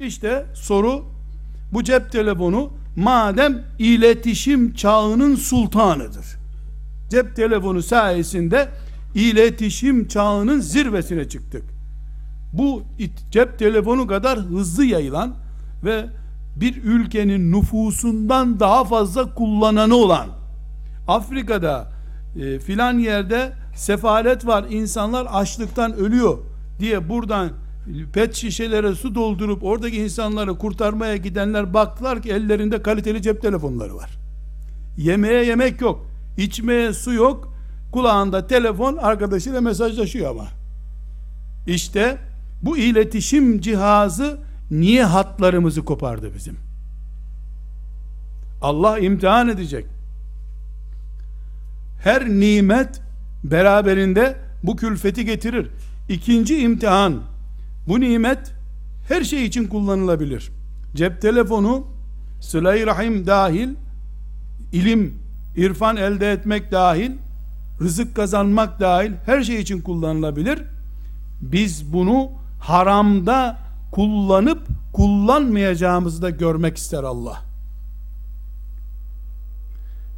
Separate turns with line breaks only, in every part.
İşte soru bu cep telefonu madem iletişim çağının sultanıdır. Cep telefonu sayesinde iletişim çağının zirvesine çıktık. Bu cep telefonu kadar hızlı yayılan ve bir ülkenin nüfusundan daha fazla kullananı olan Afrika'da e, filan yerde sefalet var insanlar açlıktan ölüyor diye buradan pet şişelere su doldurup oradaki insanları kurtarmaya gidenler baktılar ki ellerinde kaliteli cep telefonları var. Yemeğe yemek yok, içmeye su yok, kulağında telefon arkadaşıyla mesajlaşıyor ama. İşte bu iletişim cihazı niye hatlarımızı kopardı bizim? Allah imtihan edecek. Her nimet beraberinde bu külfeti getirir. İkinci imtihan bu nimet her şey için kullanılabilir. Cep telefonu sıla rahim dahil ilim, irfan elde etmek dahil rızık kazanmak dahil her şey için kullanılabilir. Biz bunu haramda kullanıp kullanmayacağımızı da görmek ister Allah.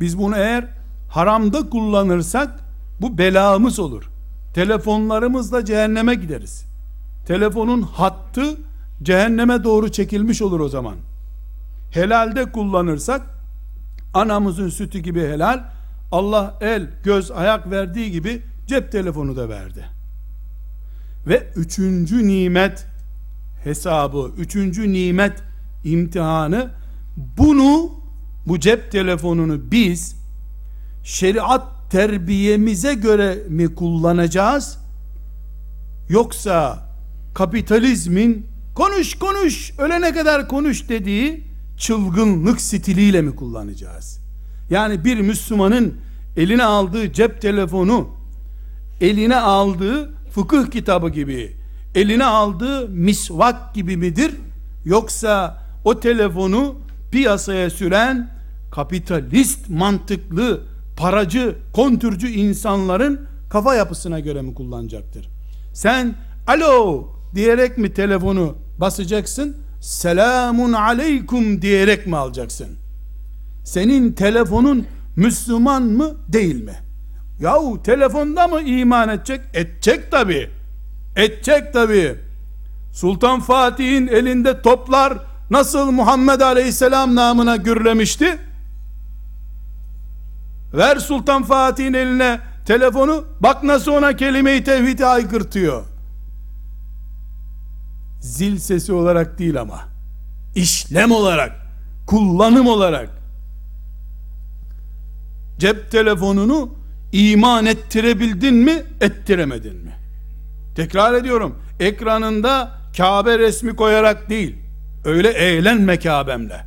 Biz bunu eğer haramda kullanırsak bu belamız olur. Telefonlarımızla cehenneme gideriz. Telefonun hattı cehenneme doğru çekilmiş olur o zaman. Helalde kullanırsak anamızın sütü gibi helal Allah el, göz, ayak verdiği gibi cep telefonu da verdi. Ve üçüncü nimet hesabı, üçüncü nimet imtihanı bunu bu cep telefonunu biz şeriat terbiyemize göre mi kullanacağız? Yoksa kapitalizmin konuş konuş ölene kadar konuş dediği çılgınlık stiliyle mi kullanacağız? Yani bir Müslümanın eline aldığı cep telefonu eline aldığı fıkıh kitabı gibi eline aldığı misvak gibi midir? Yoksa o telefonu piyasaya süren kapitalist mantıklı paracı, kontürcü insanların kafa yapısına göre mi kullanacaktır? Sen alo diyerek mi telefonu basacaksın? Selamun aleykum diyerek mi alacaksın? Senin telefonun Müslüman mı değil mi? Yahu telefonda mı iman edecek? Edecek tabi. Edecek tabi. Sultan Fatih'in elinde toplar nasıl Muhammed Aleyhisselam namına gürlemişti? Ver Sultan Fatih'in eline telefonu bak nasıl ona kelime-i tevhidi aykırtıyor. Zil sesi olarak değil ama. İşlem olarak kullanım olarak. Cep telefonunu iman ettirebildin mi ettiremedin mi? Tekrar ediyorum ekranında Kabe resmi koyarak değil öyle eğlenme Kabe'mle.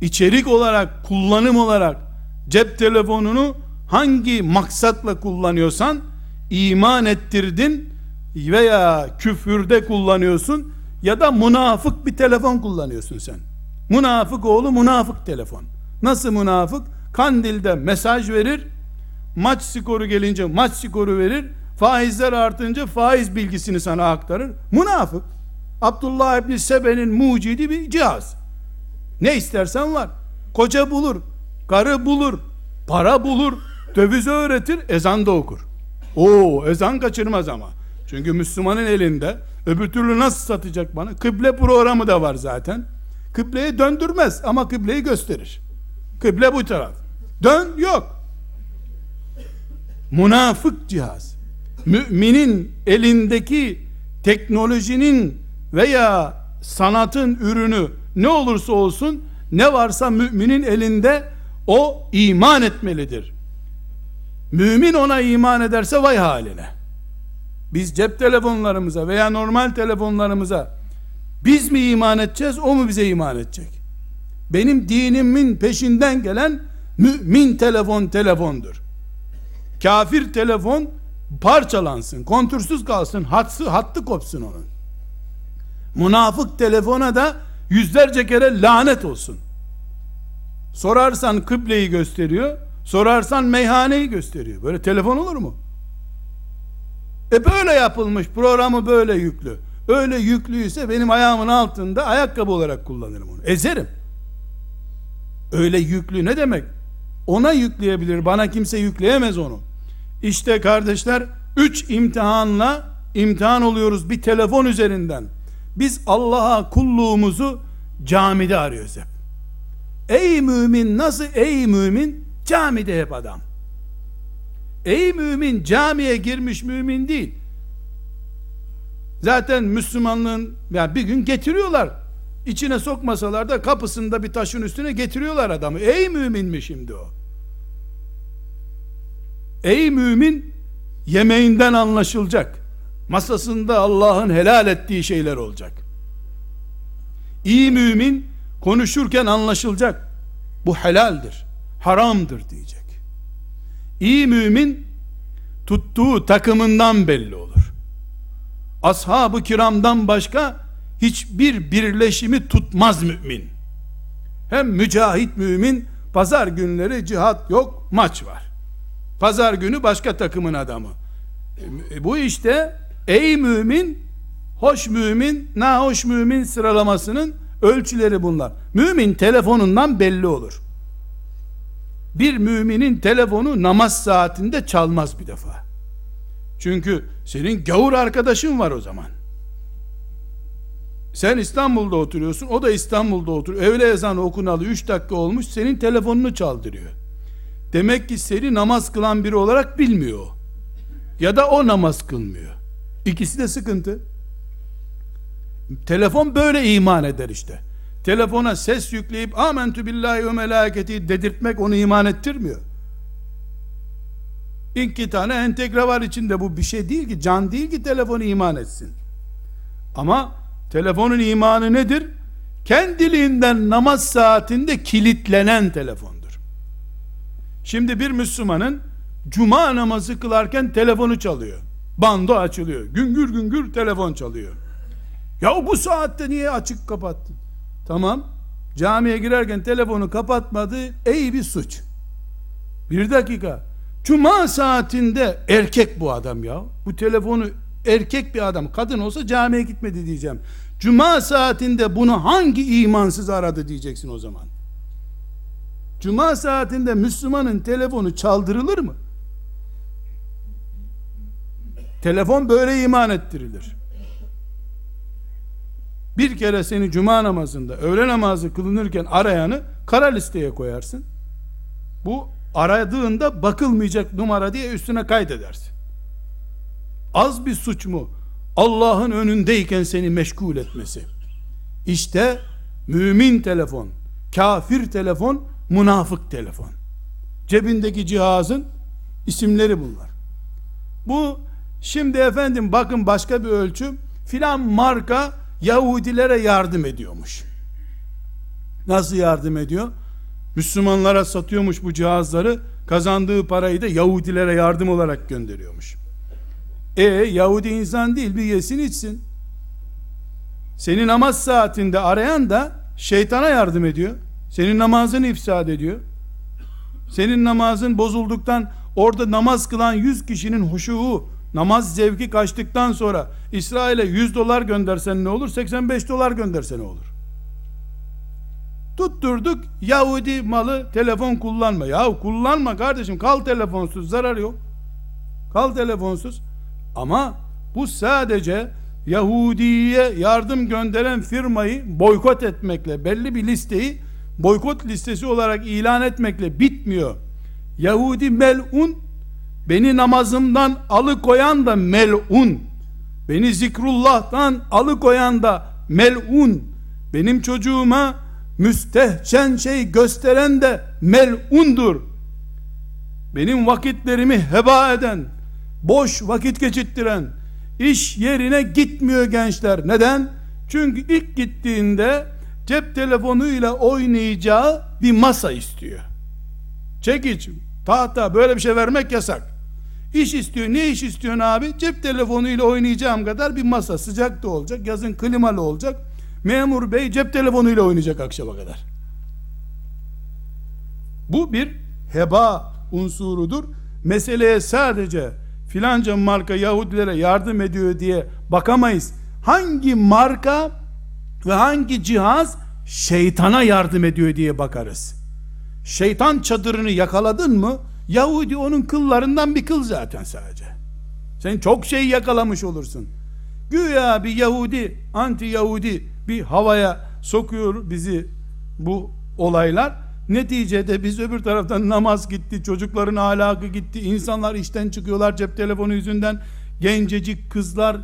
İçerik olarak, kullanım olarak cep telefonunu hangi maksatla kullanıyorsan iman ettirdin veya küfürde kullanıyorsun ya da münafık bir telefon kullanıyorsun sen. Münafık oğlu münafık telefon. Nasıl münafık? Kandil'de mesaj verir, maç skoru gelince maç skoru verir, faizler artınca faiz bilgisini sana aktarır. Münafık. Abdullah İbni Sebe'nin mucidi bir cihaz. Ne istersen var. Koca bulur, karı bulur, para bulur, döviz öğretir, ezan da okur. Oo, ezan kaçırmaz ama. Çünkü Müslümanın elinde öbür türlü nasıl satacak bana? Kıble programı da var zaten. Kıbleyi döndürmez ama kıbleyi gösterir. Kıble bu taraf. Dön yok. Münafık cihaz. Müminin elindeki teknolojinin veya sanatın ürünü ne olursa olsun ne varsa müminin elinde o iman etmelidir. Mümin ona iman ederse vay haline. Biz cep telefonlarımıza veya normal telefonlarımıza biz mi iman edeceğiz o mu bize iman edecek? Benim dinimin peşinden gelen mümin telefon telefondur. Kafir telefon parçalansın, kontürsüz kalsın, hatsı, hattı kopsun onun. Münafık telefona da yüzlerce kere lanet olsun. Sorarsan kıbleyi gösteriyor, sorarsan meyhaneyi gösteriyor. Böyle telefon olur mu? E böyle yapılmış, programı böyle yüklü. öyle yüklüyse benim ayağımın altında ayakkabı olarak kullanırım onu. Ezerim. Öyle yüklü ne demek? Ona yükleyebilir. Bana kimse yükleyemez onu. İşte kardeşler üç imtihanla imtihan oluyoruz bir telefon üzerinden. Biz Allah'a kulluğumuzu camide arıyoruz hep. Ey mümin nasıl ey mümin? Camide hep adam. Ey mümin camiye girmiş mümin değil. Zaten Müslümanlığın yani bir gün getiriyorlar. İçine sokmasalar da kapısında bir taşın üstüne getiriyorlar adamı. Ey mümin mi şimdi o? Ey mümin yemeğinden anlaşılacak. Masasında Allah'ın helal ettiği şeyler olacak. İyi mümin konuşurken anlaşılacak. Bu helaldir, haramdır diyecek. İyi mümin tuttuğu takımından belli olur. Ashab-ı kiramdan başka hiçbir birleşimi tutmaz mümin. Hem mücahit mümin, pazar günleri cihat yok, maç var. Pazar günü başka takımın adamı. E, bu işte ey mümin, hoş mümin, nahoş mümin sıralamasının ölçüleri bunlar. Mümin telefonundan belli olur. Bir müminin telefonu namaz saatinde çalmaz bir defa. Çünkü senin gavur arkadaşın var o zaman. Sen İstanbul'da oturuyorsun, o da İstanbul'da oturuyor. Öğle ezanı okunalı 3 dakika olmuş, senin telefonunu çaldırıyor. Demek ki seni namaz kılan biri olarak bilmiyor. Ya da o namaz kılmıyor. İkisi de sıkıntı. Telefon böyle iman eder işte. Telefona ses yükleyip amentü billahi ve melaketi dedirtmek onu iman ettirmiyor. İki tane entegre var içinde bu bir şey değil ki can değil ki telefonu iman etsin. Ama telefonun imanı nedir? Kendiliğinden namaz saatinde kilitlenen telefondur. Şimdi bir Müslümanın cuma namazı kılarken telefonu çalıyor. Bando açılıyor. Güngür güngür telefon çalıyor. Ya bu saatte niye açık kapattın? Tamam. Camiye girerken telefonu kapatmadı. Ey bir suç. Bir dakika. Cuma saatinde erkek bu adam ya. Bu telefonu erkek bir adam. Kadın olsa camiye gitmedi diyeceğim. Cuma saatinde bunu hangi imansız aradı diyeceksin o zaman. Cuma saatinde Müslümanın telefonu çaldırılır mı? Telefon böyle iman ettirilir. Bir kere seni cuma namazında, öğle namazı kılınırken arayanı kara listeye koyarsın. Bu aradığında bakılmayacak numara diye üstüne kaydedersin. Az bir suç mu? Allah'ın önündeyken seni meşgul etmesi. İşte mümin telefon, kafir telefon, münafık telefon. Cebindeki cihazın isimleri bunlar. Bu şimdi efendim bakın başka bir ölçü filan marka Yahudilere yardım ediyormuş. Nasıl yardım ediyor? Müslümanlara satıyormuş bu cihazları, kazandığı parayı da Yahudilere yardım olarak gönderiyormuş. E Yahudi insan değil bir yesin içsin. Senin namaz saatinde arayan da şeytana yardım ediyor. Senin namazını ifsad ediyor. Senin namazın bozulduktan orada namaz kılan 100 kişinin huşuğu namaz zevki kaçtıktan sonra İsrail'e 100 dolar göndersen ne olur? 85 dolar göndersen ne olur? Tutturduk Yahudi malı telefon kullanma. Ya kullanma kardeşim kal telefonsuz zarar yok. Kal telefonsuz. Ama bu sadece Yahudi'ye yardım gönderen firmayı boykot etmekle belli bir listeyi boykot listesi olarak ilan etmekle bitmiyor. Yahudi melun beni namazımdan alıkoyan da melun. Beni zikrullah'tan alıkoyan da melun. Benim çocuğuma müstehcen şey gösteren de melundur. Benim vakitlerimi heba eden boş vakit geçittiren iş yerine gitmiyor gençler. Neden? çünkü ilk gittiğinde cep telefonuyla oynayacağı bir masa istiyor. Çekiç tahta böyle bir şey vermek yasak İş istiyor. Ne iş istiyorsun abi? Cep telefonuyla oynayacağım kadar bir masa. Sıcak da olacak. Yazın klimalı olacak. Memur bey cep telefonuyla oynayacak akşama kadar. Bu bir heba unsurudur. Meseleye sadece filanca marka Yahudilere yardım ediyor diye bakamayız. hangi marka ve hangi cihaz şeytana yardım ediyor diye bakarız. Şeytan çadırını yakaladın mı? Yahudi onun kıllarından bir kıl zaten sadece. Sen çok şey yakalamış olursun. Güya bir Yahudi, anti Yahudi bir havaya sokuyor bizi bu olaylar. Neticede biz öbür taraftan namaz gitti, çocukların ahlakı gitti, insanlar işten çıkıyorlar cep telefonu yüzünden. Gencecik kızlar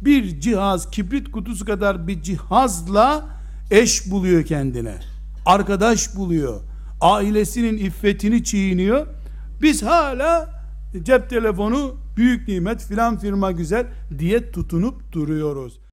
bir cihaz, kibrit kutusu kadar bir cihazla eş buluyor kendine. Arkadaş buluyor. Ailesinin iffetini çiğniyor. Biz hala cep telefonu büyük nimet filan firma güzel diye tutunup duruyoruz.